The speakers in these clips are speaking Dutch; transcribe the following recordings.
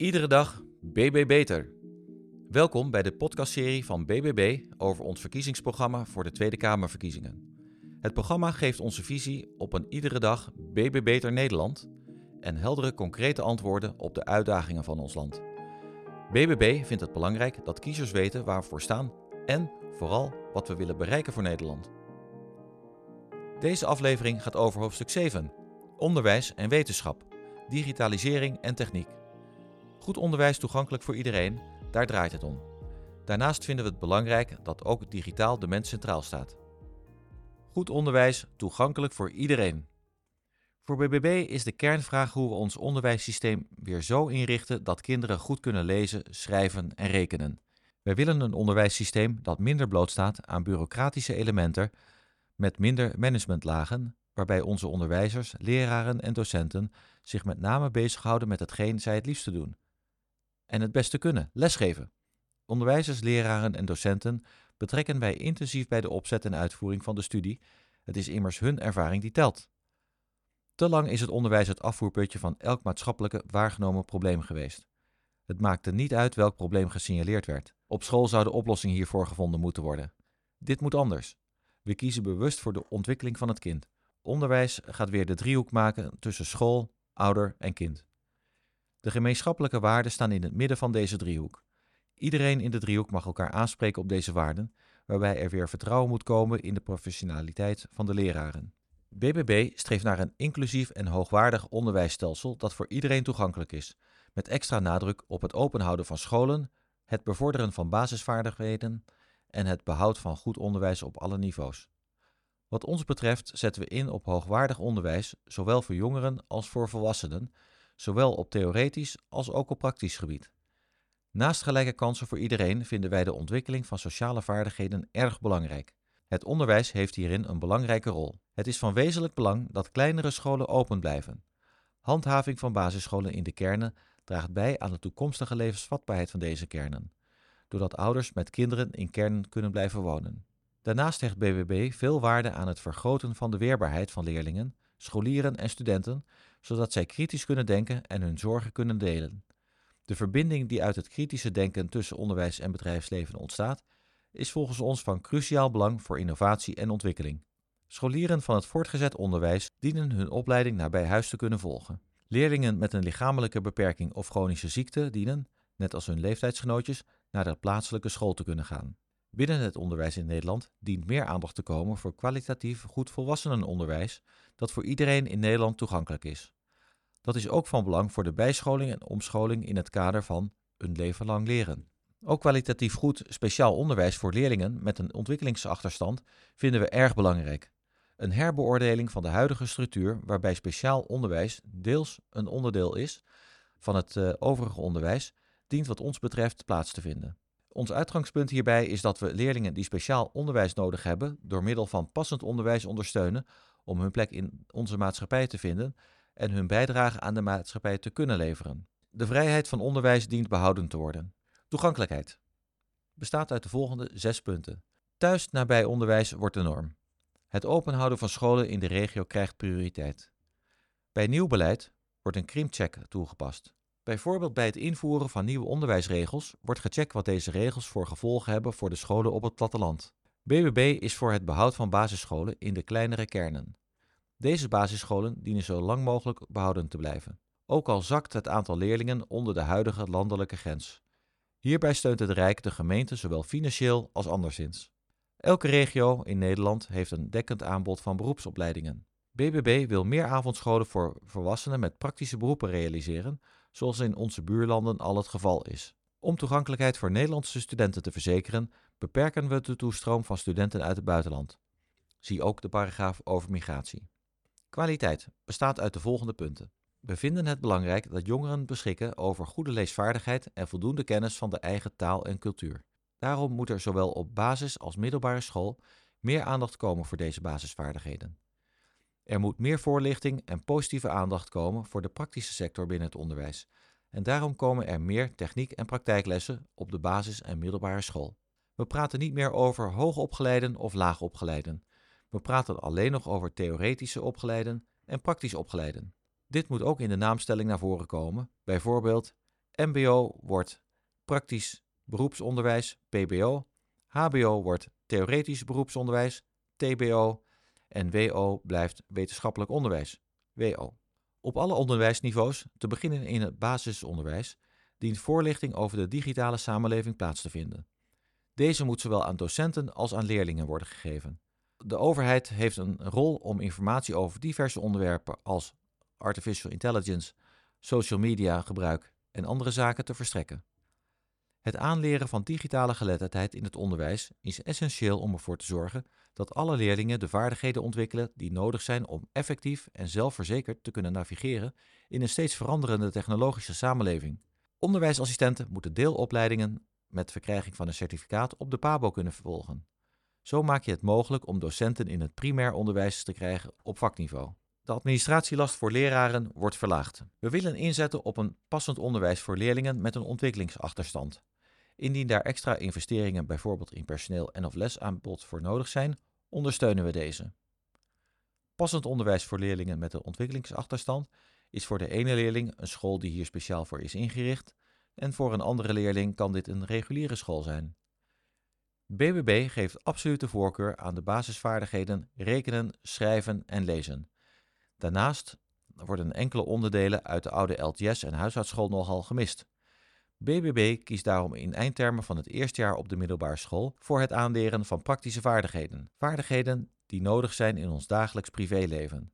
Iedere dag BB Beter. Welkom bij de podcastserie van BBB over ons verkiezingsprogramma voor de Tweede Kamerverkiezingen. Het programma geeft onze visie op een iedere dag BB Beter Nederland en heldere concrete antwoorden op de uitdagingen van ons land. BBB vindt het belangrijk dat kiezers weten waar we voor staan en vooral wat we willen bereiken voor Nederland. Deze aflevering gaat over hoofdstuk 7: onderwijs en wetenschap, digitalisering en techniek. Goed onderwijs toegankelijk voor iedereen, daar draait het om. Daarnaast vinden we het belangrijk dat ook digitaal de mens centraal staat. Goed onderwijs toegankelijk voor iedereen. Voor BBB is de kernvraag hoe we ons onderwijssysteem weer zo inrichten dat kinderen goed kunnen lezen, schrijven en rekenen. Wij willen een onderwijssysteem dat minder blootstaat aan bureaucratische elementen met minder managementlagen, waarbij onze onderwijzers, leraren en docenten zich met name bezighouden met hetgeen zij het liefste doen. En het beste kunnen, lesgeven. Onderwijzers, leraren en docenten betrekken wij intensief bij de opzet en uitvoering van de studie. Het is immers hun ervaring die telt. Te lang is het onderwijs het afvoerputje van elk maatschappelijke waargenomen probleem geweest. Het maakte niet uit welk probleem gesignaleerd werd. Op school zou de oplossing hiervoor gevonden moeten worden. Dit moet anders. We kiezen bewust voor de ontwikkeling van het kind. Onderwijs gaat weer de driehoek maken tussen school, ouder en kind. De gemeenschappelijke waarden staan in het midden van deze driehoek. Iedereen in de driehoek mag elkaar aanspreken op deze waarden, waarbij er weer vertrouwen moet komen in de professionaliteit van de leraren. BBB streeft naar een inclusief en hoogwaardig onderwijsstelsel dat voor iedereen toegankelijk is, met extra nadruk op het openhouden van scholen, het bevorderen van basisvaardigheden en het behoud van goed onderwijs op alle niveaus. Wat ons betreft zetten we in op hoogwaardig onderwijs, zowel voor jongeren als voor volwassenen, zowel op theoretisch als ook op praktisch gebied. Naast gelijke kansen voor iedereen vinden wij de ontwikkeling van sociale vaardigheden erg belangrijk. Het onderwijs heeft hierin een belangrijke rol. Het is van wezenlijk belang dat kleinere scholen open blijven. Handhaving van basisscholen in de kernen draagt bij aan de toekomstige levensvatbaarheid van deze kernen, doordat ouders met kinderen in kernen kunnen blijven wonen. Daarnaast hecht BBB veel waarde aan het vergroten van de weerbaarheid van leerlingen, scholieren en studenten, zodat zij kritisch kunnen denken en hun zorgen kunnen delen. De verbinding die uit het kritische denken tussen onderwijs en bedrijfsleven ontstaat, is volgens ons van cruciaal belang voor innovatie en ontwikkeling. Scholieren van het voortgezet onderwijs dienen hun opleiding nabij huis te kunnen volgen. Leerlingen met een lichamelijke beperking of chronische ziekte dienen, net als hun leeftijdsgenootjes, naar de plaatselijke school te kunnen gaan. Binnen het onderwijs in Nederland dient meer aandacht te komen voor kwalitatief goed volwassenenonderwijs dat voor iedereen in Nederland toegankelijk is. Dat is ook van belang voor de bijscholing en omscholing in het kader van een leven lang leren. Ook kwalitatief goed speciaal onderwijs voor leerlingen met een ontwikkelingsachterstand vinden we erg belangrijk. Een herbeoordeling van de huidige structuur, waarbij speciaal onderwijs deels een onderdeel is van het uh, overige onderwijs, dient wat ons betreft plaats te vinden. Ons uitgangspunt hierbij is dat we leerlingen die speciaal onderwijs nodig hebben, door middel van passend onderwijs ondersteunen om hun plek in onze maatschappij te vinden en hun bijdrage aan de maatschappij te kunnen leveren. De vrijheid van onderwijs dient behouden te worden. Toegankelijkheid bestaat uit de volgende zes punten. Thuis nabij onderwijs wordt de norm. Het openhouden van scholen in de regio krijgt prioriteit. Bij nieuw beleid wordt een krimcheck toegepast. Bijvoorbeeld bij het invoeren van nieuwe onderwijsregels wordt gecheckt wat deze regels voor gevolgen hebben voor de scholen op het platteland. BBB is voor het behoud van basisscholen in de kleinere kernen. Deze basisscholen dienen zo lang mogelijk behouden te blijven, ook al zakt het aantal leerlingen onder de huidige landelijke grens. Hierbij steunt het Rijk de gemeente zowel financieel als anderszins. Elke regio in Nederland heeft een dekkend aanbod van beroepsopleidingen. BBB wil meer avondscholen voor volwassenen met praktische beroepen realiseren, zoals in onze buurlanden al het geval is. Om toegankelijkheid voor Nederlandse studenten te verzekeren, beperken we de toestroom van studenten uit het buitenland. Zie ook de paragraaf over migratie. Kwaliteit bestaat uit de volgende punten. We vinden het belangrijk dat jongeren beschikken over goede leesvaardigheid en voldoende kennis van de eigen taal en cultuur. Daarom moet er zowel op basis als middelbare school meer aandacht komen voor deze basisvaardigheden. Er moet meer voorlichting en positieve aandacht komen voor de praktische sector binnen het onderwijs. En daarom komen er meer techniek- en praktijklessen op de basis- en middelbare school. We praten niet meer over hoogopgeleiden of laagopgeleiden. We praten alleen nog over theoretische opgeleiden en praktisch opgeleiden. Dit moet ook in de naamstelling naar voren komen, bijvoorbeeld MBO wordt praktisch beroepsonderwijs, PBO. HBO wordt theoretisch beroepsonderwijs, TBO. En WO blijft wetenschappelijk onderwijs, WO. Op alle onderwijsniveaus, te beginnen in het basisonderwijs, dient voorlichting over de digitale samenleving plaats te vinden. Deze moet zowel aan docenten als aan leerlingen worden gegeven. De overheid heeft een rol om informatie over diverse onderwerpen als artificial intelligence, social media gebruik en andere zaken te verstrekken. Het aanleren van digitale geletterdheid in het onderwijs is essentieel om ervoor te zorgen dat alle leerlingen de vaardigheden ontwikkelen die nodig zijn om effectief en zelfverzekerd te kunnen navigeren in een steeds veranderende technologische samenleving. Onderwijsassistenten moeten deelopleidingen met verkrijging van een certificaat op de PABO kunnen vervolgen. Zo maak je het mogelijk om docenten in het primair onderwijs te krijgen op vakniveau. De administratielast voor leraren wordt verlaagd. We willen inzetten op een passend onderwijs voor leerlingen met een ontwikkelingsachterstand. Indien daar extra investeringen bijvoorbeeld in personeel en of lesaanbod voor nodig zijn, ondersteunen we deze. Passend onderwijs voor leerlingen met een ontwikkelingsachterstand is voor de ene leerling een school die hier speciaal voor is ingericht en voor een andere leerling kan dit een reguliere school zijn. BBB geeft absolute voorkeur aan de basisvaardigheden rekenen, schrijven en lezen. Daarnaast worden enkele onderdelen uit de oude LTS en huishoudschool nogal gemist. BBB kiest daarom in eindtermen van het eerste jaar op de middelbare school voor het aanleren van praktische vaardigheden. Vaardigheden die nodig zijn in ons dagelijks privéleven.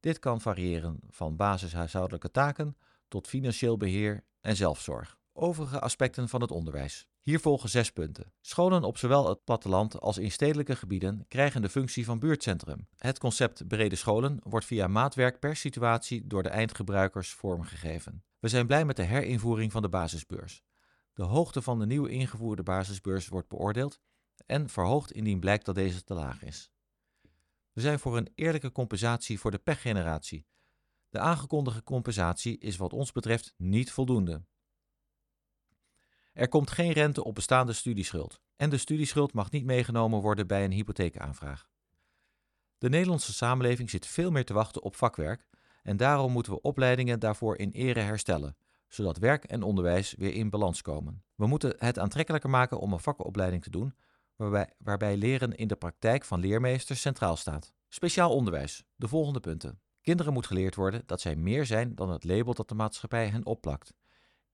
Dit kan variëren van basishuishoudelijke taken tot financieel beheer en zelfzorg. Overige aspecten van het onderwijs. Hier volgen zes punten. Scholen op zowel het platteland als in stedelijke gebieden krijgen de functie van buurtcentrum. Het concept brede scholen wordt via maatwerk per situatie door de eindgebruikers vormgegeven. We zijn blij met de herinvoering van de basisbeurs. De hoogte van de nieuw ingevoerde basisbeurs wordt beoordeeld en verhoogd indien blijkt dat deze te laag is. We zijn voor een eerlijke compensatie voor de pechgeneratie. De aangekondigde compensatie is wat ons betreft niet voldoende. Er komt geen rente op bestaande studieschuld en de studieschuld mag niet meegenomen worden bij een hypotheekaanvraag. De Nederlandse samenleving zit veel meer te wachten op vakwerk en daarom moeten we opleidingen daarvoor in ere herstellen, zodat werk en onderwijs weer in balans komen. We moeten het aantrekkelijker maken om een vakopleiding te doen, waarbij, waarbij leren in de praktijk van leermeesters centraal staat. Speciaal onderwijs. De volgende punten. Kinderen moet geleerd worden dat zij meer zijn dan het label dat de maatschappij hen opplakt.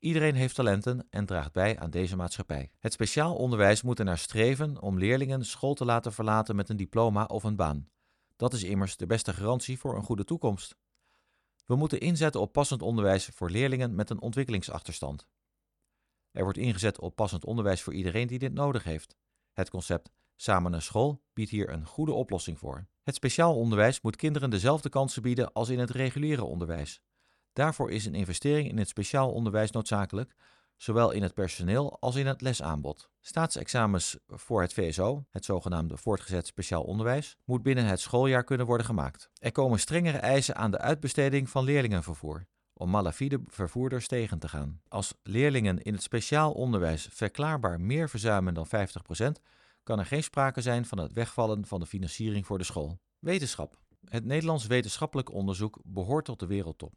Iedereen heeft talenten en draagt bij aan deze maatschappij. Het speciaal onderwijs moet er naar streven om leerlingen school te laten verlaten met een diploma of een baan. Dat is immers de beste garantie voor een goede toekomst. We moeten inzetten op passend onderwijs voor leerlingen met een ontwikkelingsachterstand. Er wordt ingezet op passend onderwijs voor iedereen die dit nodig heeft. Het concept Samen naar school biedt hier een goede oplossing voor. Het speciaal onderwijs moet kinderen dezelfde kansen bieden als in het reguliere onderwijs. Daarvoor is een investering in het speciaal onderwijs noodzakelijk, zowel in het personeel als in het lesaanbod. Staatsexamens voor het VSO, het zogenaamde voortgezet speciaal onderwijs, moet binnen het schooljaar kunnen worden gemaakt. Er komen strengere eisen aan de uitbesteding van leerlingenvervoer om malafide vervoerders tegen te gaan. Als leerlingen in het speciaal onderwijs verklaarbaar meer verzuimen dan 50%, kan er geen sprake zijn van het wegvallen van de financiering voor de school. Wetenschap. Het Nederlands wetenschappelijk onderzoek behoort tot de wereldtop.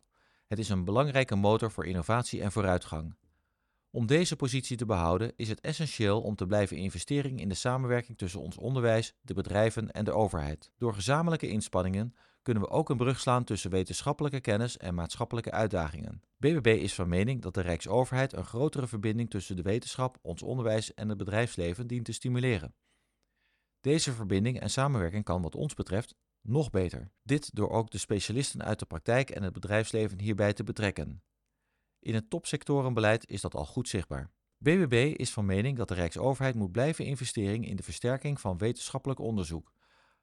Het is een belangrijke motor voor innovatie en vooruitgang. Om deze positie te behouden is het essentieel om te blijven investeren in de samenwerking tussen ons onderwijs, de bedrijven en de overheid. Door gezamenlijke inspanningen kunnen we ook een brug slaan tussen wetenschappelijke kennis en maatschappelijke uitdagingen. BBB is van mening dat de Rijksoverheid een grotere verbinding tussen de wetenschap, ons onderwijs en het bedrijfsleven dient te stimuleren. Deze verbinding en samenwerking kan wat ons betreft nog beter. Dit door ook de specialisten uit de praktijk en het bedrijfsleven hierbij te betrekken. In het topsectorenbeleid is dat al goed zichtbaar. BBB is van mening dat de Rijksoverheid moet blijven investeren in de versterking van wetenschappelijk onderzoek,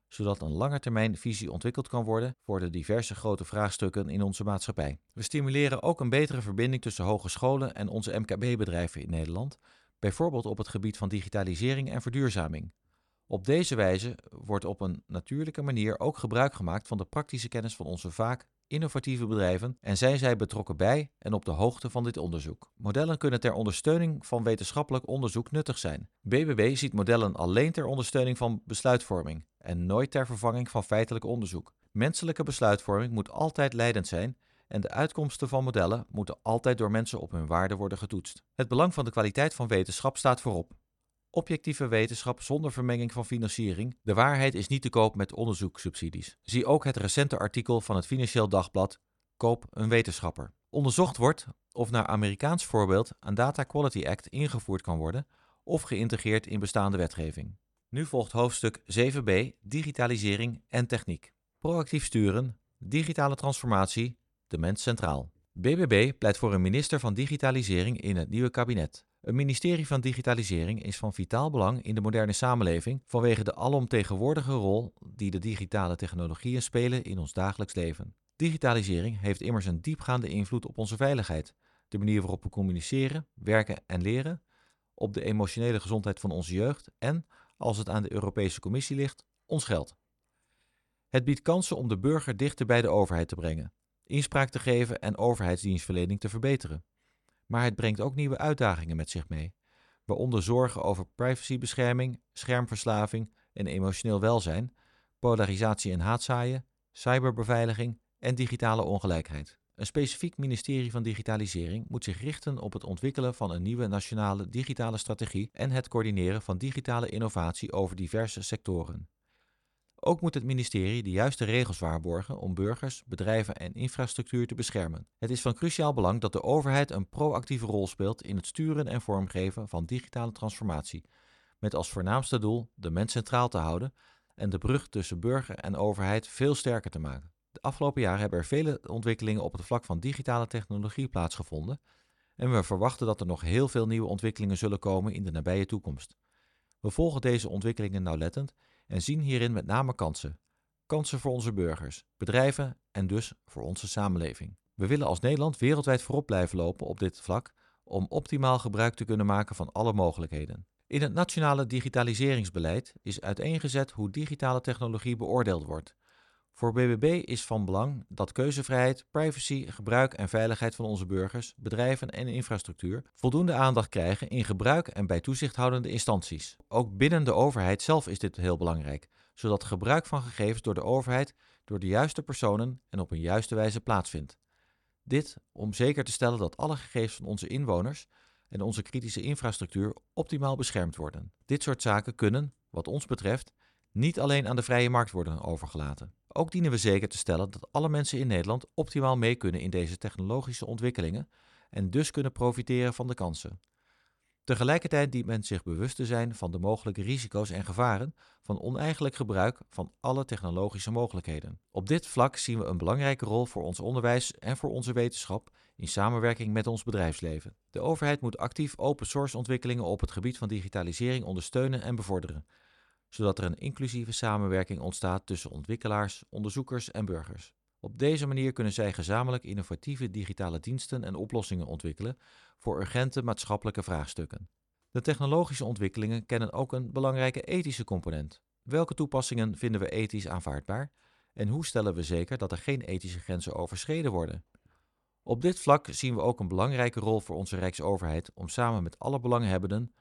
zodat een langetermijnvisie ontwikkeld kan worden voor de diverse grote vraagstukken in onze maatschappij. We stimuleren ook een betere verbinding tussen hogescholen en onze MKB-bedrijven in Nederland, bijvoorbeeld op het gebied van digitalisering en verduurzaming. Op deze wijze wordt op een natuurlijke manier ook gebruik gemaakt van de praktische kennis van onze vaak innovatieve bedrijven en zijn zij betrokken bij en op de hoogte van dit onderzoek. Modellen kunnen ter ondersteuning van wetenschappelijk onderzoek nuttig zijn. BBB ziet modellen alleen ter ondersteuning van besluitvorming en nooit ter vervanging van feitelijk onderzoek. Menselijke besluitvorming moet altijd leidend zijn en de uitkomsten van modellen moeten altijd door mensen op hun waarde worden getoetst. Het belang van de kwaliteit van wetenschap staat voorop. Objectieve wetenschap zonder vermenging van financiering. De waarheid is niet te koop met onderzoekssubsidies. Zie ook het recente artikel van het Financieel Dagblad Koop een wetenschapper. Onderzocht wordt of naar Amerikaans voorbeeld een Data Quality Act ingevoerd kan worden of geïntegreerd in bestaande wetgeving. Nu volgt hoofdstuk 7b Digitalisering en techniek. Proactief sturen, digitale transformatie, de mens centraal. BBB pleit voor een minister van Digitalisering in het nieuwe kabinet. Een ministerie van Digitalisering is van vitaal belang in de moderne samenleving vanwege de alomtegenwoordige rol die de digitale technologieën spelen in ons dagelijks leven. Digitalisering heeft immers een diepgaande invloed op onze veiligheid, de manier waarop we communiceren, werken en leren, op de emotionele gezondheid van onze jeugd en, als het aan de Europese Commissie ligt, ons geld. Het biedt kansen om de burger dichter bij de overheid te brengen, inspraak te geven en overheidsdienstverlening te verbeteren. Maar het brengt ook nieuwe uitdagingen met zich mee, waaronder zorgen over privacybescherming, schermverslaving en emotioneel welzijn, polarisatie en haatzaaien, cyberbeveiliging en digitale ongelijkheid. Een specifiek ministerie van Digitalisering moet zich richten op het ontwikkelen van een nieuwe nationale digitale strategie en het coördineren van digitale innovatie over diverse sectoren. Ook moet het ministerie de juiste regels waarborgen om burgers, bedrijven en infrastructuur te beschermen. Het is van cruciaal belang dat de overheid een proactieve rol speelt in het sturen en vormgeven van digitale transformatie, met als voornaamste doel de mens centraal te houden en de brug tussen burger en overheid veel sterker te maken. De afgelopen jaren hebben er vele ontwikkelingen op het vlak van digitale technologie plaatsgevonden en we verwachten dat er nog heel veel nieuwe ontwikkelingen zullen komen in de nabije toekomst. We volgen deze ontwikkelingen nauwlettend en zien hierin met name kansen. Kansen voor onze burgers, bedrijven en dus voor onze samenleving. We willen als Nederland wereldwijd voorop blijven lopen op dit vlak om optimaal gebruik te kunnen maken van alle mogelijkheden. In het nationale digitaliseringsbeleid is uiteengezet hoe digitale technologie beoordeeld wordt. Voor BBB is van belang dat keuzevrijheid, privacy, gebruik en veiligheid van onze burgers, bedrijven en infrastructuur voldoende aandacht krijgen in gebruik en bij toezichthoudende instanties. Ook binnen de overheid zelf is dit heel belangrijk, zodat gebruik van gegevens door de overheid door de juiste personen en op een juiste wijze plaatsvindt. Dit om zeker te stellen dat alle gegevens van onze inwoners en onze kritische infrastructuur optimaal beschermd worden. Dit soort zaken kunnen, wat ons betreft, niet alleen aan de vrije markt worden overgelaten. Ook dienen we zeker te stellen dat alle mensen in Nederland optimaal mee kunnen in deze technologische ontwikkelingen en dus kunnen profiteren van de kansen. Tegelijkertijd dient men zich bewust te zijn van de mogelijke risico's en gevaren van oneigenlijk gebruik van alle technologische mogelijkheden. Op dit vlak zien we een belangrijke rol voor ons onderwijs en voor onze wetenschap in samenwerking met ons bedrijfsleven. De overheid moet actief open source ontwikkelingen op het gebied van digitalisering ondersteunen en bevorderen zodat er een inclusieve samenwerking ontstaat tussen ontwikkelaars, onderzoekers en burgers. Op deze manier kunnen zij gezamenlijk innovatieve digitale diensten en oplossingen ontwikkelen voor urgente maatschappelijke vraagstukken. De technologische ontwikkelingen kennen ook een belangrijke ethische component. Welke toepassingen vinden we ethisch aanvaardbaar en hoe stellen we zeker dat er geen ethische grenzen overschreden worden? Op dit vlak zien we ook een belangrijke rol voor onze Rijksoverheid om samen met alle belanghebbenden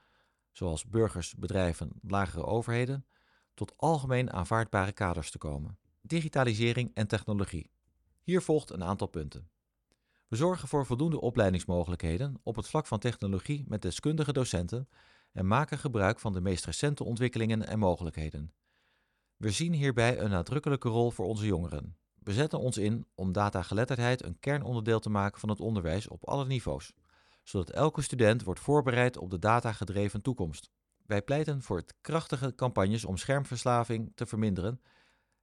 zoals burgers, bedrijven, lagere overheden, tot algemeen aanvaardbare kaders te komen. Digitalisering en technologie. Hier volgt een aantal punten. We zorgen voor voldoende opleidingsmogelijkheden op het vlak van technologie met deskundige docenten en maken gebruik van de meest recente ontwikkelingen en mogelijkheden. We zien hierbij een nadrukkelijke rol voor onze jongeren. We zetten ons in om datageletterdheid een kernonderdeel te maken van het onderwijs op alle niveaus zodat elke student wordt voorbereid op de datagedreven toekomst. Wij pleiten voor krachtige campagnes om schermverslaving te verminderen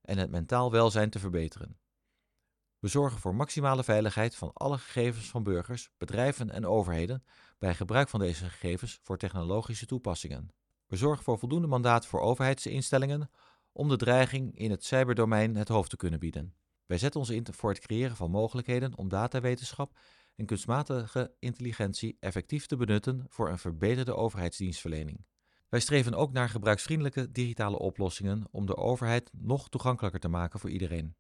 en het mentaal welzijn te verbeteren. We zorgen voor maximale veiligheid van alle gegevens van burgers, bedrijven en overheden bij gebruik van deze gegevens voor technologische toepassingen. We zorgen voor voldoende mandaat voor overheidsinstellingen om de dreiging in het cyberdomein het hoofd te kunnen bieden. Wij zetten ons in voor het creëren van mogelijkheden om datawetenschap en kunstmatige intelligentie effectief te benutten voor een verbeterde overheidsdienstverlening. Wij streven ook naar gebruiksvriendelijke digitale oplossingen om de overheid nog toegankelijker te maken voor iedereen.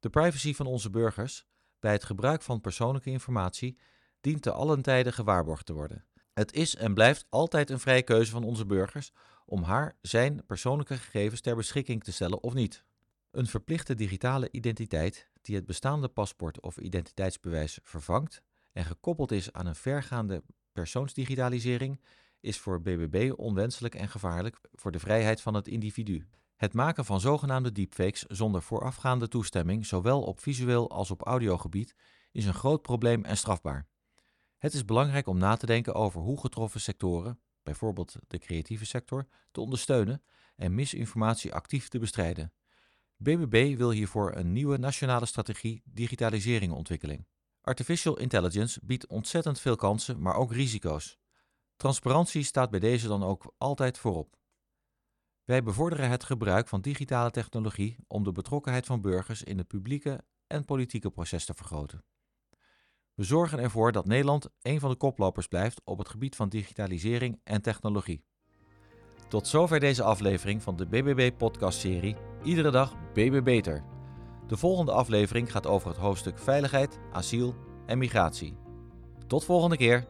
De privacy van onze burgers bij het gebruik van persoonlijke informatie dient te allen tijden gewaarborgd te worden. Het is en blijft altijd een vrije keuze van onze burgers om haar zijn persoonlijke gegevens ter beschikking te stellen of niet. Een verplichte digitale identiteit die het bestaande paspoort of identiteitsbewijs vervangt en gekoppeld is aan een vergaande persoonsdigitalisering, is voor BBB onwenselijk en gevaarlijk voor de vrijheid van het individu. Het maken van zogenaamde deepfakes zonder voorafgaande toestemming, zowel op visueel als op audiogebied, is een groot probleem en strafbaar. Het is belangrijk om na te denken over hoe getroffen sectoren, bijvoorbeeld de creatieve sector, te ondersteunen en misinformatie actief te bestrijden. BBB wil hiervoor een nieuwe nationale strategie digitalisering ontwikkeling. Artificial intelligence biedt ontzettend veel kansen, maar ook risico's. Transparantie staat bij deze dan ook altijd voorop. Wij bevorderen het gebruik van digitale technologie om de betrokkenheid van burgers in het publieke en politieke proces te vergroten. We zorgen ervoor dat Nederland een van de koplopers blijft op het gebied van digitalisering en technologie. Tot zover deze aflevering van de BBB-podcastserie Iedere dag BB Beter. De volgende aflevering gaat over het hoofdstuk Veiligheid, asiel en migratie. Tot volgende keer.